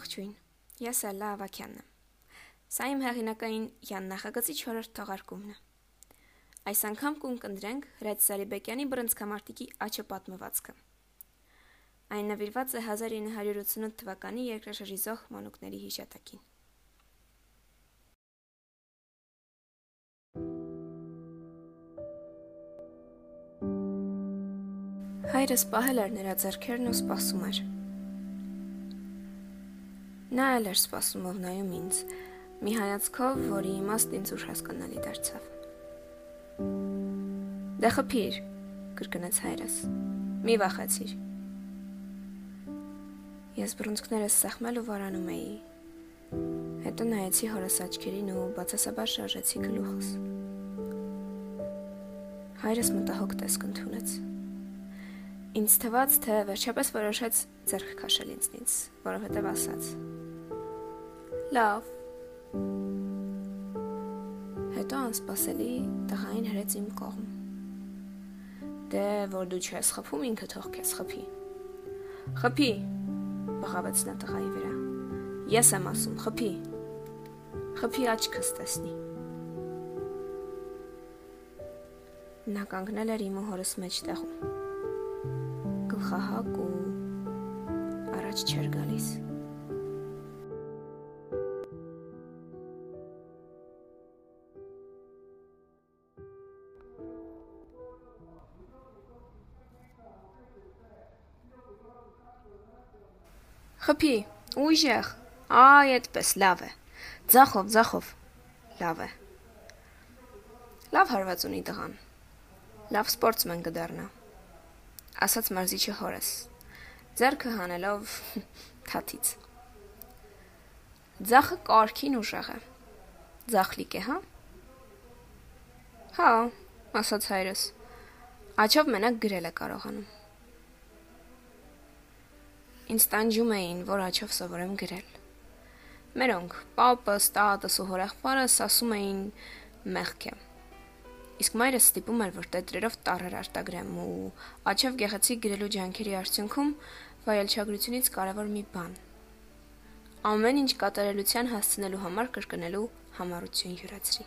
Ողջույն։ Ես Ալլա Ավակյանն եմ։ Սա իմ հեղինակային Յան նախագծի 4-րդ թողարկումն է։ Այս անգամ կունկնդրենք Հրաչ Սարիբեկյանի բռնցքամարտիկի աչը պատմվածքը։ Այն նվիրված է 1988 թվականի երկրաշարժիզող մանուկների հիշատակին։ Հայրս պահել էր նրա ձեռքերն ու սպասում էր։ Նա էլ էր սպասում ով նայում ինձ, մի հայացքով, որի իմաստն ինձ ուշ հասկանալի դարձավ։ Դե խփիր, կրկնեց հայրս։ Մի վախեցիր։ Ես բռունցքներս սեղմել ու վարանում էի։ Հետո նայեցի հորս աչքերին ու բացասաբար շարժեցի գլուխս։ Հայրս մտահոգ տեսք ընդունեց։ Ինձ թվաց, թե վերջապես որոշեց ձեռք քաշել ինձնից, որովհետև ասաց. Լավ։ Հետո անսպասելի տղային հրեց իմ կողմ։ Դե որ դու չես խփում, ինքը թող քեզ խփի։ Խփի, բղավեց նա տղայի վրա։ Ես եմ ասում, խփի։ Խփի աչքս տեսնի։ Նա կանգնել էր իմ հորս մեջտեղում։ Գլխահակ ու առաջ չեր գալիս։ Խփի, ուժեղ։ Այ այդպես, լավ է։ Ձախով, ձախով։ Լավ է։ Լավ հարված ունի տղան։ Լավ սպորտսմեն կդառնա։ Ասաց մարզիչը հորս։ Ձերքը հանելով թաթից։ Ձախը կարքին ուժեղ է։ Ձախլիկ է, հա։ Հա, ասաց հայրս։ Աչով մենակ գրել է կարողանում։ Ինձ տանջում էին, որ աչով սովորեմ գրել։ Մերոնք, պապս, տատս ու հորեղբայրս ասում էին մեղք է։ Իսկ մայրս ստիպում էր, որ տետրերով տառեր արտագրեմ ու աչով գեղեցիկ գրելու ջանքերի արդյունքում վայելչագրությունից կարևոր մի բան։ Ամեն ինչ կատարելության հասցնելու համար կրկնելու համառություն յուրացրի։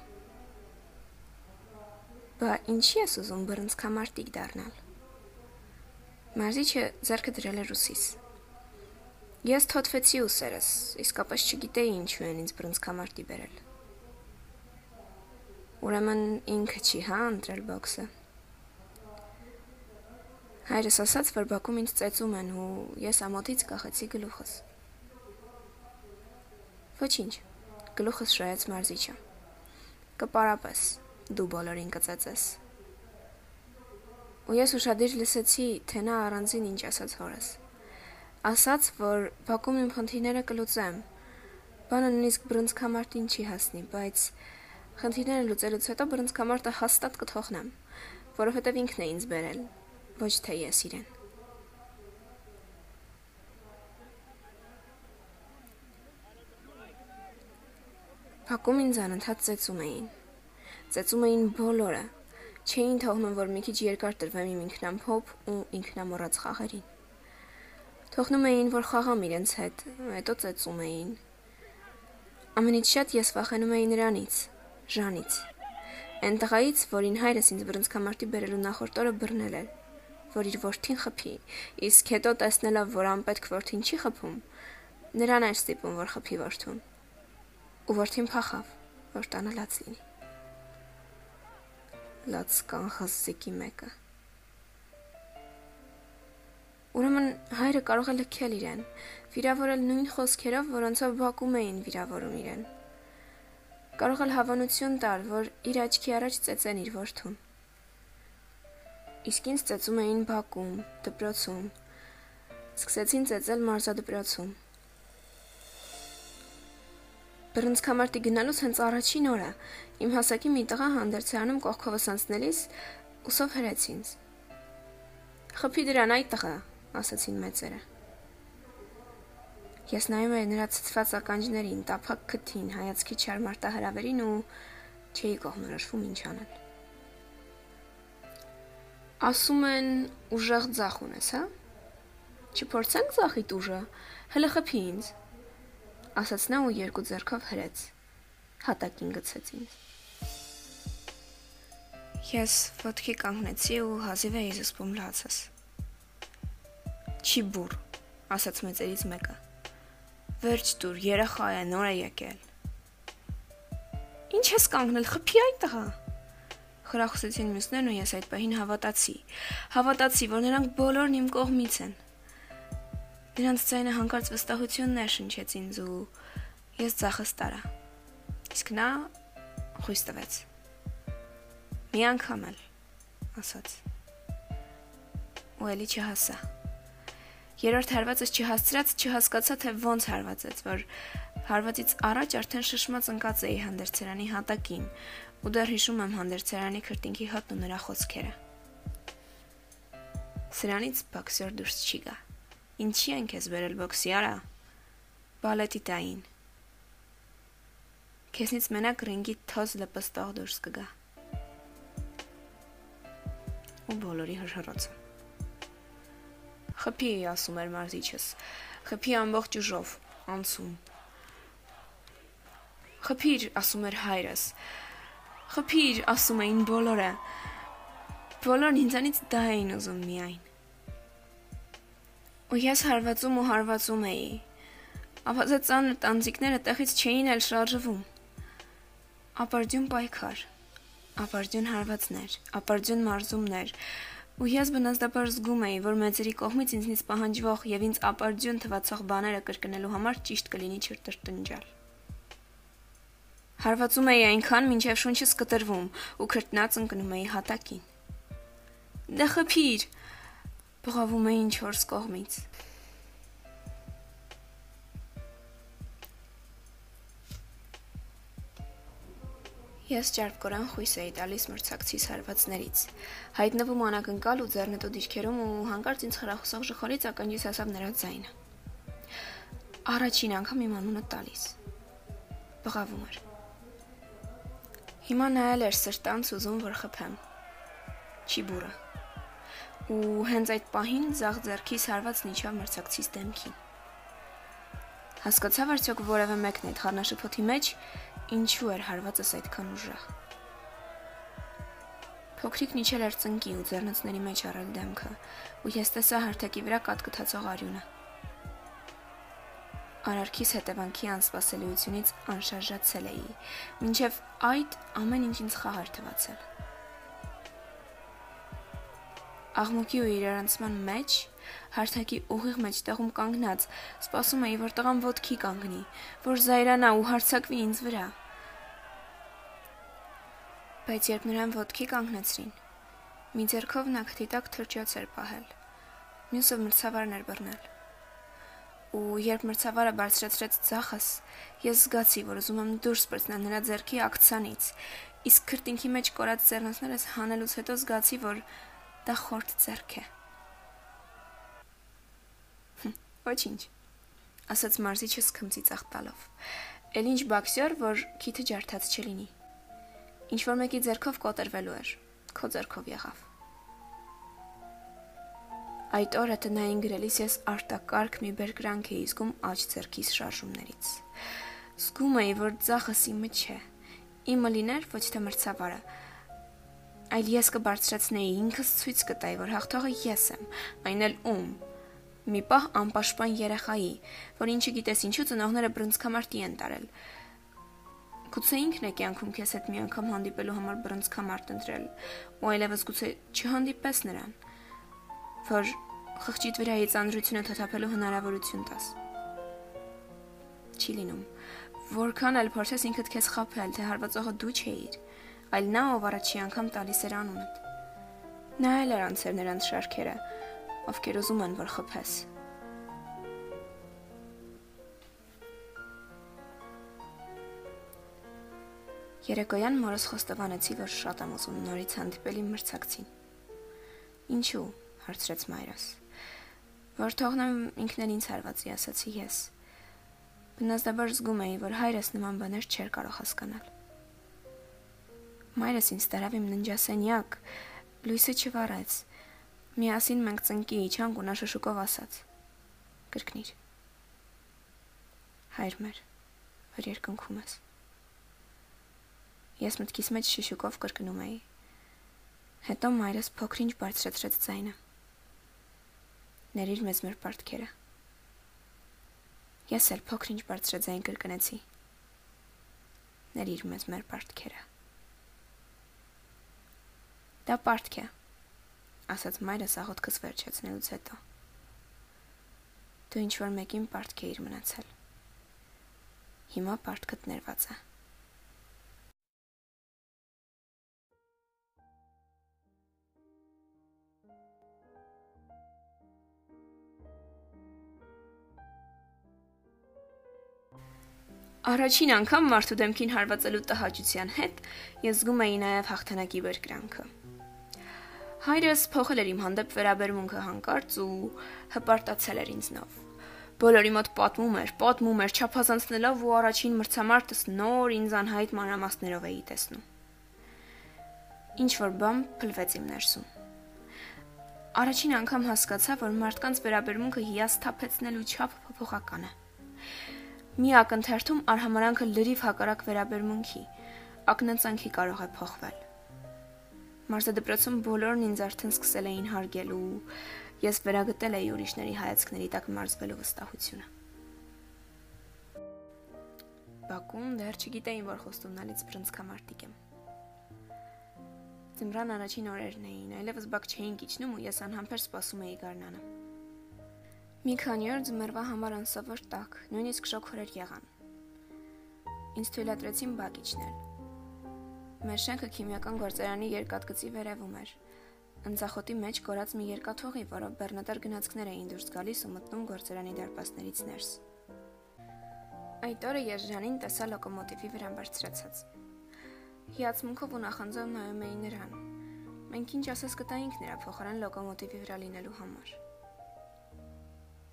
Բա ինչի ես ուզում բռնցքամարտիկ դառնալ։ Մարզիչը ձեռքը դրել էր ուսիս։ Ես թոթվեցի ուսերս, իսկապես չգիտեի ինչու են ինձ բռնցքամարտի բերել։ Ուրեմն ինքը չի հա ընտրել բոքսը։ Հայրս ասաց, որ Բաքում ինձ ծեծում են ու ես ամոթից կախեցի գլուխս։ Ոչինչ, գլուխս շոյեց մարզիչը։ Կպարապես, դու բոլորին կծեծես։ Ու ես ուշադիր լսեցի, թե նա առանձին ինչ ասաց հորս ասաց, որ Բաքում իմ խնդիրները կլուծեմ։ Բանը նույնիսկ բռնցքամարտին չի հասնի, բայց խնդիրները լուծելուց հետո բռնցքամարտը հաստատ կթողնեմ, որովհետև ինքն է ինձ բերել, ոչ թե ես իրեն։ Բաքում ինձ անընդհատ ծեծում էին։ Ծեծում էին բոլորը։ Չէին թողնում, որ մի քիչ երկար տրվեմ իմ ինքնամփոփ ու ինքնամոռաց խաղերին։ Թողնում էին, որ խաղամ իրենց հետ, հետո ծեծում էին։ Ամենից շատ ես վախենում էի նրանից, Ժանից։ Այն տղայից, որին հայրս ինձ բռնցքամարտի բերելու նախորդ օրը բռնել էր, որ իր որդին խփի, իսկ հետո տեսնելով, որ անպետք որդին չի խփում, նրան էր ստիպում, որ խփի որդուն։ Ու որդին փախավ, որ տանը լաց լինի։ Լաց կանխազիկի մեկը։ Ուրեմն հայրը կարող է լքել իրեն, վիրավորել նույն խոսքերով, որոնցով Բաքում էին վիրավորում իրեն։ Կարող է հավանություն տալ, որ իր աչքի առաջ ծեծեն իր որդուն։ Իսկ ինձ ծեծում էին Բաքում, դպրոցում։ Սկսեցին ծեծել մարզադպրոցում։ Բռնցքամարտի գնալուց հենց առաջին օրը իմ հասակի մի տղա հանդերձանում կողքովս անցնելիս ուսով հրեց ինձ։ Խփի դրան այդ տղա, ասացին մեծերը։ Ես նայում էի նրա ցծված ականջներին, տափակ քթին, հայացքի չար մարտահրավերին ու չէի կողմնորոշվում ինչ անել։ Ասում են ուժեղ ձախ ունես, հա? Չփորձենք ձախիտ ուժը։ Հələ խփի ինձ։ ասաց նա ու երկու ձեռքով հրեց։ Հատակին գցեց ինձ։ Ես ոտքի կանգնեցի ու հազիվ էի զսպում լացս։ Չի բուր, ասաց մեծերից մեկը։ Վերջ դուր, երախա է, նոր է եկել։ Ինչ ես կանգնել, խփի այդ տղա։ Խրախուսեցին մյուսներն ու ես այդ պահին հավատացի։ Հավատացի, որ նրանք բոլորն իմ կողմից են։ Նրանց ցայնը հանկարծ վստահություններ շնչեց ինձ ու ես ցախս տարա։ Իսկ նա խույս տվեց։ Մի անգամ էլ, ասաց։ Ու էլի չհասա։ Երրորդ հարվածս չհասցրած չհասկացա թե ոնց հարվածեց, որ Հարվածից առաջ արդեն շշմած ընկած էի հանդերձերանի հատակին ու դեռ հիշում եմ հանդերձերանի քրտինքի հոտն ու նրա խոսքերը։ Սրանից բոքսեր դուրս չի գա։ Ինչի են քեզ վերել բոքսի արա։ Բալետի տային։ Քեզնից մենակ ռինգի թոզ լպստող դուրս կգա։ Ու բոլորի հրհրոցը։ Խփի ասում էր մարզիչս։ Խփի ամբողջ ուժով, անցում Խփիր, ասում էր հայրս։ Խփիր, ասում էին բոլորը։ Բոլորն ինձանից դա էին ուզում միայն։ Ու ես հարվածում ու հարվածում էի։ Ավազածան տանձիկները տեղից չէին էլ շարժվում։ Ապարդյուն պայքար, ապարդյուն հարվածներ, ապարդյուն մարզումներ, ու ես բնազդաբար զգում էի, որ մեծերի կողմից ինձնից պահանջվող եւ ինձ ապարդյուն թվացող բաները կրկնելու համար ճիշտ կլինի չրտրտնջալ։ Հարվածում էի այնքան, մինչև շունչս կտրվում ու քրտնած ընկնում էի հատակին։ Դե խփիր, բղավում էին չորս կողմից։ Ես ճարպկորան խույս էի տալիս մրցակցիս հարվածներից։ Հայտնվում անակնկալ ու ձեռնտու դիրքերում ու հանկարծ ինձ խրախուսող ժխորից ականջիս հասավ նրա ձայնը։ Առաջին անգամ իմ անունը տալիս։ Բղավում էր։ Հիմա նայել էր սրտանց ուզում որ խփեմ։ Չի բուրը։ Ու հենց այդ պահին զաղ ձեռքիս հարվածն իջավ մրցակցից դեմքին։ Հասկացավ արդյոք որևէ մեկն այդ խառնաշփոթի մեջ ինչու էր հարվածս այդքան ուժեղ։ Փոքրիկ նիչել էր ծնկի ու ձեռնոցների մեջ առել դեմքը, ու ես տեսա հարթակի վրա կատկթացող արյունը արարքիս հետևանքի անսպասելիությունից անշարժացել էի, մինչև այդ ամեն ինչ ինձ խահար թվացել։ Աղմուկի ու իրարանցման մեջ, հարթակի ուղիղ մեջտեղում կանգնած, սպասում էի, որ տղան ոտքի կանգնի, որ զայրանա ու հարցակվի ինձ վրա։ Բայց երբ նրան ոտքի կանգնեցրին, մի ձեռքով նա քթի տակ թրջոց էր պահել, մյուսը մրցավարն էր բռնել ու երբ մրցավարը բարձրացրեց ցախս, ես զգացի, որ ուզում եմ դուրս բրցնել նրա ձեռքի ակցանից։ Իսկ քրտինքի մեջ կորած ձեռնոցներս հանելուց հետո զգացի, որ դա խորտ ձեռք է։ Ոչինչ, ասաց մարզիչը սկմծի ծախտալով։ Էլ ինչ բոքսեր, որ քիթը ջարդած չլինի։ Ինչ որ մեկի ձեռքով կոտրվելու էր, քո ձեռքով եղավ։ Այդ օրը տնային գրելիս ես արտակարգ մի բերկրանք էի զգում աջ ձեռքիս շարժումներից։ Զգում էի, որ ցախս իմը չէ։ Իմը լիներ ոչ թե մրցավարը, այլ ես կբարձրացնեի ինքս ցույց կտայի, որ հաղթողը ես եմ, այն էլ ում։ Մի պահ անպաշտպան երեխայի, որ ինչի գիտես ինչու ծնողները բրոնզկամարտի են տարել։ Գուցե ինքն է կյանքում քեզ հետ մի անգամ հանդիպելու համար բրոնզկամարտ ընտրել, ու այլևս գուցե չհանդիպես նրան որ խղճիդ վրայից անդրությունը թաթափելու հնարավորություն տաս։ Չի լինում։ Որքան էլ փորձես ինքդ քեզ խափել, թե հարվածողը դու չէիր, այլ նա ով առաջի անգամ տալիս էր անունդ։ Նա էլ էր անցել նրանց շարքերը, ովքեր ուզում են, որ խփես։ Երեկոյան մորս խոստովանեցի, որ շատ եմ ուզում նորից հանդիպել իմ մրցակցին։ Ինչու՞ հարցրեց մայրս։ Որ թողնեմ ինքն էլ ինձ հարվածի, ասացի ես։ Բնազդաբար զգում էի, որ հայրս նման բաներ չէր կարող հասկանալ։ Մայրս ինձ տարավ իմ ննջասենյակ, լույսը չվառեց։ Միասին մենք ծնկի իջանք ու նա շշուկով ասաց. Կրկնիր։ Հայր մեր որ երկնքում ես։ Ես մտքիս մեջ շշուկով կրկնում էի։ Հետո մայրս փոքրինչ բարձրացրեց ձայնը։ Ներիր մեզ մեր պարտքերը։ Ես էլ փոքրինչ բարձրաձայն կրկնեցի։ Ներիր մեզ մեր պարտքերը։ Դա պարտք է, ասաց մայրս աղոթքս վերջացնելուց հետո։ Դու ինչ որ մեկին պարտք էիր մնացել։ Հիմա պարտքդ ներված է։ Առաջին անգամ մարդու դեմքին հարվածելու տհաճության հետ ես զգում էի նաև հաղթանակի բերկրանքը։ Հայրս փոխել էր իմ հանդեպ վերաբերմունքը հանկարծ ու հպարտացել էր ինձնով։ Բոլորի մոտ պատմում էր, պատմում էր, չափազանցնելով ու առաջին մրցամարտս նոր ինձ անհայտ մանրամասներով էի տեսնում։ Ինչ որ բան փլվեց իմ ներսում։ Առաջին անգամ հասկացա, որ մարդկանց վերաբերմունքը հիասթափեցնելու չափը փոփոխական է մի ակնթերթում արհամարանքը լրիվ հակառակ վերաբերմունքի, ակնածանքի կարող է փոխվել։ Մարզադպրոցում բոլորն ինձ արդեն սկսել էին հարգել ու ես վերագտել էի ուրիշների հայացքների տակ մարզվելու վստահությունը։ Բակում դեռ չգիտեին, որ խոստումնալից բրնցքամարտիկ եմ։ Ձմռան առաջին օրերն էին, այլևս բակ չէին իջնում ու ես անհամբեր սպասում էի գարնանը։ Մի քանի օր ձմեռվա համար անսովոր տաք, նույնիսկ շոքորեր եղան։ Ինձ թույլատրեցին բակ իջնել։ Մեր շենքը քիմիական գործարանի երկաթգծի վերևում էր։ Ընձախոտի մեջ կորած մի երկաթողի, որով բեռնատար գնացքներ էին դուրս գալիս ու մտնում գործարանի դարպասներից ներս։ Այդ օրը ես Ժանին տեսա լոկոմոտիվի վրան բարձրացած։ Հիացմունքով ու նախանձով նայում էի նրան։ Մենք ինչ ասես կտայինք նրա փոխարեն լոկոմոտիվի վրա լինելու համար։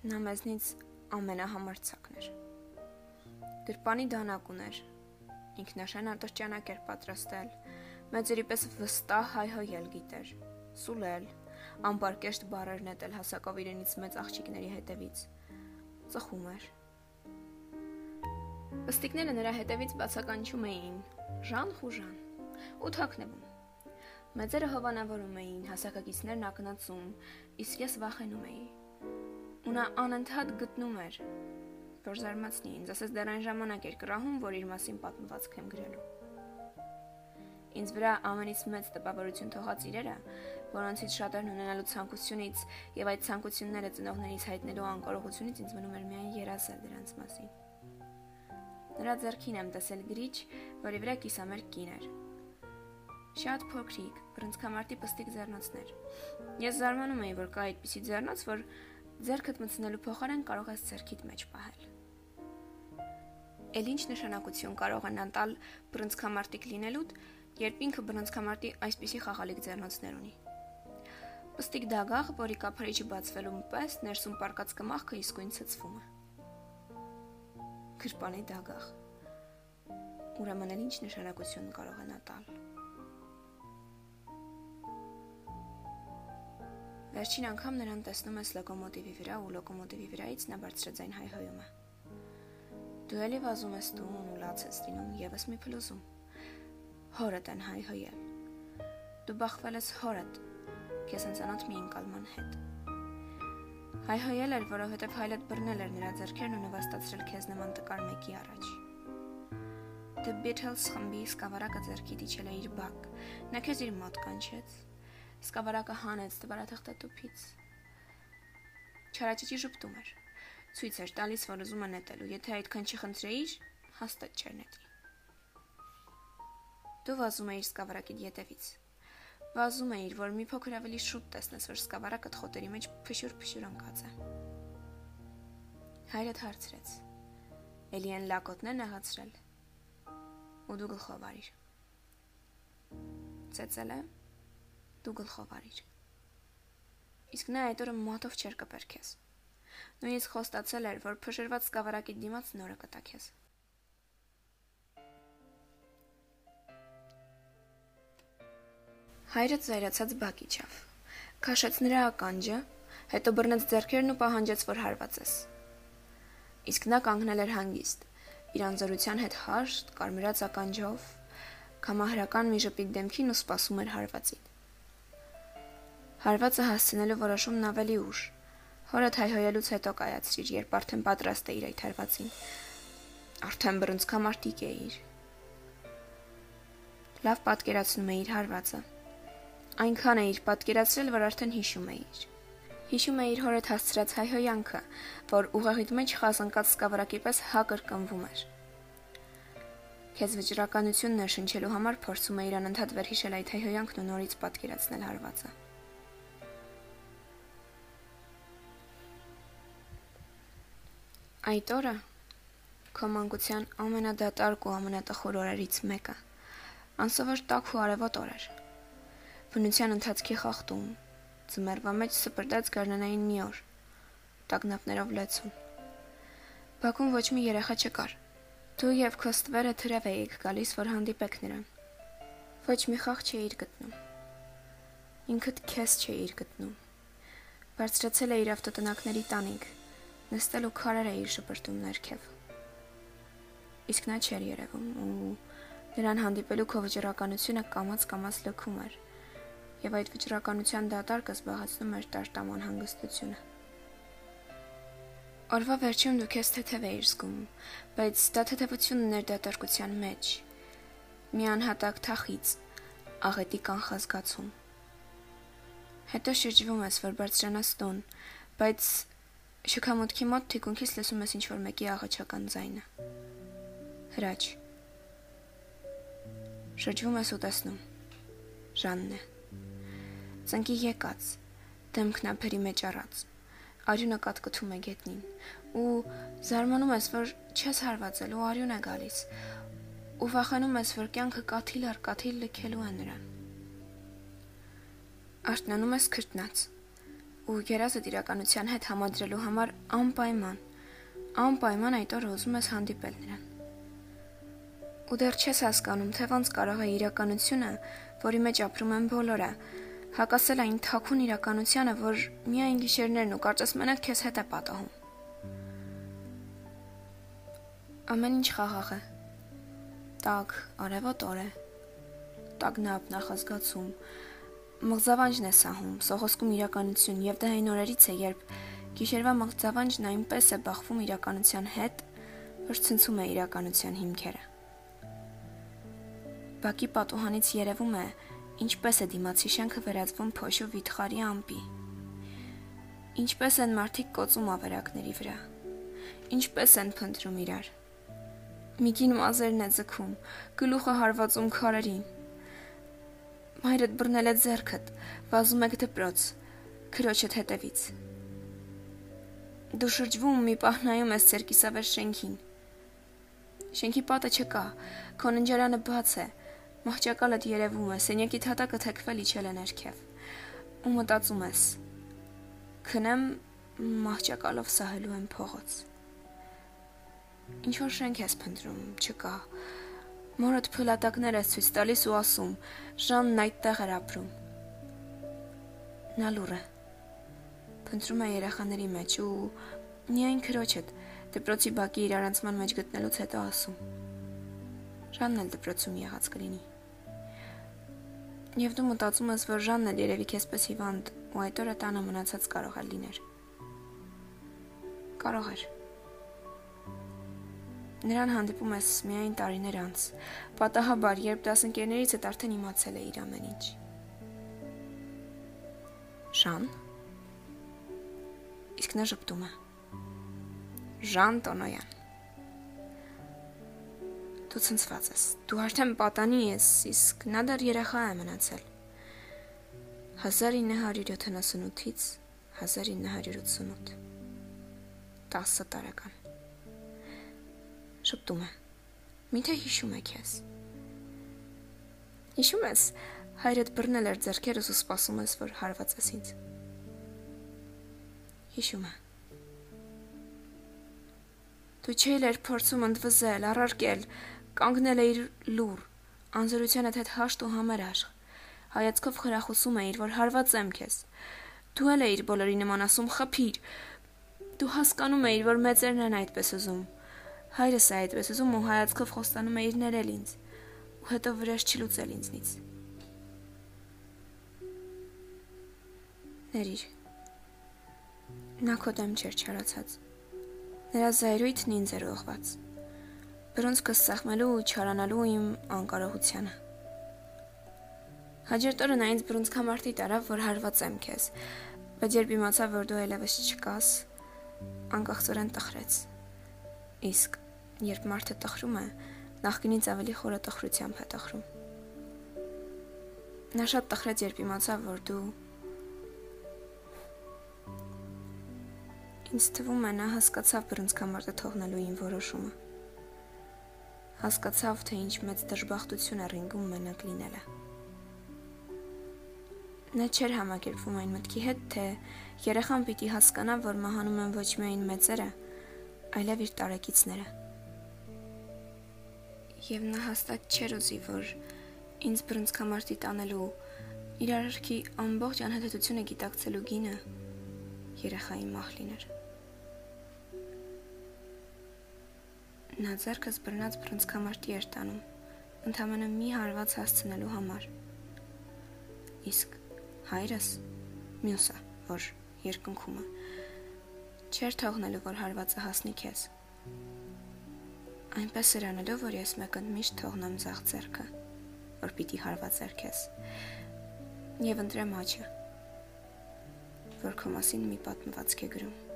Նա մեզնից ամենահամարցակն էր։ Գրպանի դանակ ուներ։ Ինքնաշեն ատրճանակ էր պատրաստել։ Մեծերի պես վստահ հայհոյել գիտեր։ Սուլել, ամբարկեշտ բարեր նետել հասակով իրենից մեծ աղջիկների հետևից։ Ծխում էր։ Պստիկները նրա հետևից բացականչում էին. Ժան խուժան։ Ու թաքնվում։ Մեծերը հովանավորում էին, հասակակիցներն ակնածում, իսկ ես վախենում էի ու նա անընդհատ գտնում էր, որ զարմացնի ինձ, ասես դեռ այն ժամանակ էր կռահում, որ իր մասին պատմվածք եմ գրելու։ Ինձ վրա ամենից մեծ տպավորություն թողած իրերը, որոնցից շատերն ունենալու ցանկությունից եւ այդ ցանկությունները ծնողներից հայտնելու անկարողությունից ինձ մնում էր միայն երազել դրանց մասին։ Նրա ձեռքին եմ տեսել գրիչ, որի վրա կիսամերկ կին էր։ Շատ փոքրիկ, բրնցքամարտի պստիկ ձեռնոցներ։ Ես զարմանում էի, որ կա այդպիսի ձեռնոց, որ Ձերքդ մտցնելու փոխարեն կարող ես ձերքիդ մեջ պահել։ Էլ ինչ նշանակություն կարող են անտալ բրնցքամարտիկ լինելուդ, երբ ինքը բրնցքամարտի այսպիսի խաղալիք ձեռնոցներ ունի։ Պստիկ դագաղ, որի կափարիչը բացվելու պես ներսում պարկած կմախքը իսկույն ցծվում է։ Գրպանի դագաղ։ Ուրեմն էլ ինչ նշանակություն կարող են ատալ։ Վերջին անգամ նրան տեսնում ես լոկոմոտիվի վրա ու լոկոմոտիվի վրայից նա բարձրաձայն հայհոյում է։ Դու էլի վազում ես տուն ու լաց ես լինում եւս մի փլուզում։ Հորդ են հայհոյել։ Դու բախվել ես հորդ, քեզ անցանոթ մի ընկալման հետ։ Հայհոյել էր, որովհետև հայլդ բռնել էր նրա ձեռքերն ու նվաստացրել քեզ նման տկար մեկի առաջ։ The Beatles խմբի սկավառակը ձեռքի դիչել է իր բակ։ Նա քեզ իր մոտ կանչեց Սկավառակը հանեց դվարաթղթը տուփից։ Չարաճճի ժպտում էր։ Ցույց էր տալիս, որ ուզում է նետելու։ Եթե այդքան չխնդրեիր, հաստատ չէր նետի։ Դու վազում էիր սկավառակի ետևից։ Վազում էիր, որ մի փոքր ավելի շուտ տեսնես, որ սկավառակը խոտերի մեջ փշուր-փշուր ընկած է։ Հայրդ հարցրեց. Էլի են լակոտներն աղացրել։ Ու դու գլխով արիր։ Ծեծել է դու գլխով արիր։ Իսկ նա այդ օրը մատով չեր կպեր քեզ։ Նույնիսկ խոստացել էր, որ փշրված սկավառակի դիմաց նորը կտա քեզ։ Հայրը ծայրացած բակ իջավ։ Քաշեց նրա ականջը, հետո բռնեց ձեռքերն ու պահանջեց, որ հարվածես։ Իսկ նա կանգնել էր հանգիստ, իր անզորության հետ հաշտ, կարմրած ականջով, կամահրական մի ժպիտ դեմքին ու սպասում էր հարվածին։ Հարվածը հասցնելու որոշումն ավելի ուշ։ Հորը թայհոյելուց հետո կայացրիր, երբ արդեն պատրաստ էիր այդ հարվածին։ Արդեն բռնցքամարտիկ էիր։ Լավ պատկերացնում էիր հարվածը։ Այնքան էիր պատկերացրել, որ արդեն հիշում էիր։ Հիշում էիր հորդ հասցրած հայհոյանքը, որ ուղեղիդ մեջ խազնկած սկավառակի պես հա կրկնվում էր։ Քեզ վճռականությունն ներշնչելու համար փորձում էիր անընդհատ վերհիշել այդ հայհոյանքն ու նորից պատկերացնել հարվածը։ Այդ օրը քո մանկության ամենադատարկ ու ամենատխուր օրերից մեկը անսովոր տաք ու արևոտ օր էր։ Բնության ընթացքի խախտում։ Ձմեռվա մեջ սպրտած գարնանային մի օր։ Տագնապներով լեցուն։ Բակում ոչ մի երեխա չկար։ Դու եւ քո ստվերը թրև էիք գալիս, որ հանդիպեք նրան։ Ոչ մի խաղ չէիր գտնում։ Ինքդ քեզ չէիր գտնում։ Բարձրացել էիր ավտոտնակների տանիք, նստել ու քարեր էիր շպրտում ներքև։ Իսկ նա չէր երևում ու նրան հանդիպելու քո վճռականությունը կամած-կամած լքում էր եւ այդ վճռականության դատարկը զբաղեցնում էր տարտաման հանգստությունը։ Օրվա վերջում դու քեզ թեթև էիր զգում, բայց դա թեթևությունն էր դատարկության մեջ։ Մի անհատակ թախից, աղետի կանխազգացում։ Հետո շրջվում ես, որ բարձրանաս տուն, բայց շքամուտքի մոտ թիկունքից լսում ես ինչ-որ մեկի աղաչական ձայնը։ Հրաչ։ Շրջվում ես ու տեսնում։ Ժանն է ծնկի եկած, դեմքն ափերի մեջ առած։ Արյունը կատկթում է գետնին ու զարմանում ես, որ չես հարվածել ու արյուն է գալիս։ Ու վախենում ես, որ կյանքը կաթիլ առ կաթիլ լքելու է նրան։ Արտնանում ես քրտնած ու երազը իրականության հետ համադրելու համար անպայման անպայման այդ օրը ուզում ես հանդիպել նրան։ Ու դեռ չես հասկանում, թե ոնց կարող է իրականությունը, որի մեջ ապրում են բոլորը, հակասել այն թաքուն իրականությանը, որ միայն գիշերներն ու կարծես մենակ քեզ հետ է պատահում։ Ամեն ինչ խաղաղ է։ Տակ, արևոտ օր է։ Տագնապ նախազգացում։ Մղձավանջն է սահում, սողոսկում իրականություն եւ դա այն օրերից է, երբ գիշերվա մղձավանջն այնպես է բախվում իրականության հետ, որ ցնցում է իրականության հիմքերը։ Բակի պատուհանից երևում է, Ինչպես է դիմացի շենքը վերածվում փոշու վիթխարի ամպի։ Ինչպես են մարդիկ կոծում ավերակների վրա։ Ինչպես են փնտրում իրար։ Միքին մազերն է ձգում, գլուխը հարվածում քարերին։ Մայրդ բռնել է ձեռքդ, վազում եք դպրոց, քրոջդ հետևից։ Դու շրջվում մի պահ նայում ես ձեր կիսավեր շենքին։ Շենքի պատը չկա, քո ննջարանը բաց է, Մահճակալդ երևում է, սենյակի թատակը թեքվել իջել է ներքև։ Ու մտածում ես. քնեմ մահճակալով սահելու եմ փողոց։ Ինչ որ շենք ես փնտրում, չկա։ Մորդ փլատակներ ես ցույց տալիս ու ասում. Ժանն այդտեղ էր ապրում։ Նա լուր է։ Փնտրում է երեխաների մեջ ու միայն քրոջդ դպրոցի բակի իրարանցման մեջ գտնելուց հետո ասում. Ժանն էլ դպրոցում եղած կլինի։ Եվ դու մտածում ես, որ Ժանն էլ երևի քեզպես հիվանդ ու այդ օրը տանը մնացած կարող է լիներ։ Կարող էր։ Նրան հանդիպում ես միայն տարիներ անց, պատահաբար, երբ դասընկերներից հետ արդեն իմացել է իր ամեն ինչ։ Ժան։ Իսկ նա ճպտում է։ Ժան Տոնոյան։ Դու ցնցված ես։ Դու արդեն պատանի ես, իսկ նա դեռ երեխա է մնացել։ 1978-ից 1988 10 տարեկան։ Շփտում է։ Միթե հիշում է քեզ։ Հիշում ես, հայրդ բռնել էր ձեռքերս ու սպասում ես, որ հարվածես ինձ։ Հիշում է։ Դու չէիր փորձում ընդվզել, առարկել, Կանգնել էիր լուր, անզորությանդ հետ հաշտ ու համերաշխ։ Հայացքով խրախուսում էիր, որ հարվածեմ քեզ։ Դու էլ էիր բոլորի նման ասում խփիր։ Դու հասկանում էիր, որ մեծերն են այդպես ուզում։ Հայրս է այդպես ուզում ու հայացքով խոստանում է իր ներել ինձ, ու հետո վրեժ չլուծել ինձնից։ Ներիր։ Նա քո դեմ չէր չարացած։ Նրա զայրույթն ինձ էր ուղղված։ Բրոնզկս սախմելու ու չարանալու իմ անկարողությանը։ Հաջորդ օրը նա ինձ բրոնզկամարտի տարավ, որ հարվածեմ քեզ, բայց երբ իմացավ, որ դու այլևս չկաս, անկախծորեն տխրեց։ Իսկ երբ մարդը տխրում է, նախկինից ավելի խորը տխրությամբ է տխրում։ Նա շատ տխրեց, երբ իմացավ, որ դու Ինձ թվում է նա հասկացավ բրոնզկամարտը թողնելու իմ որոշումը։ Հասկացավ, թե ինչ մեծ դժբախտություն է ռինգում մենակ լինելը։ Նա չէր համակերպվում այն մտքի հետ, թե երեխան պիտի հասկանա, որ մահանում են ոչ միայն մեծերը, այլև իր տարեկիցները։ Եվ նա հաստատ չէր ուզի, որ ինձ բրոնզկամարտի տանելու իր արարքի ամբողջ անհետությունը գիտակցելու գինը երեխայի մահ լիներ։ Նա ձեռքս բռնած բրոնզկամարտի էր տանում, ընդամենը մի հարված հասցնելու համար։ Իսկ հայրս մյուսը, որ երկնքում է, չեր թողնելու, որ հարվածը հասնի քեզ։ Այնպես էր անելու, որ ես մեկը միշտ թողնեմ ձախ ձեռքը, որ պիտի հարվածեր քեզ։ Եվ ընտրեմ աչը, որ քո մասին մի պատմվածք է գրում։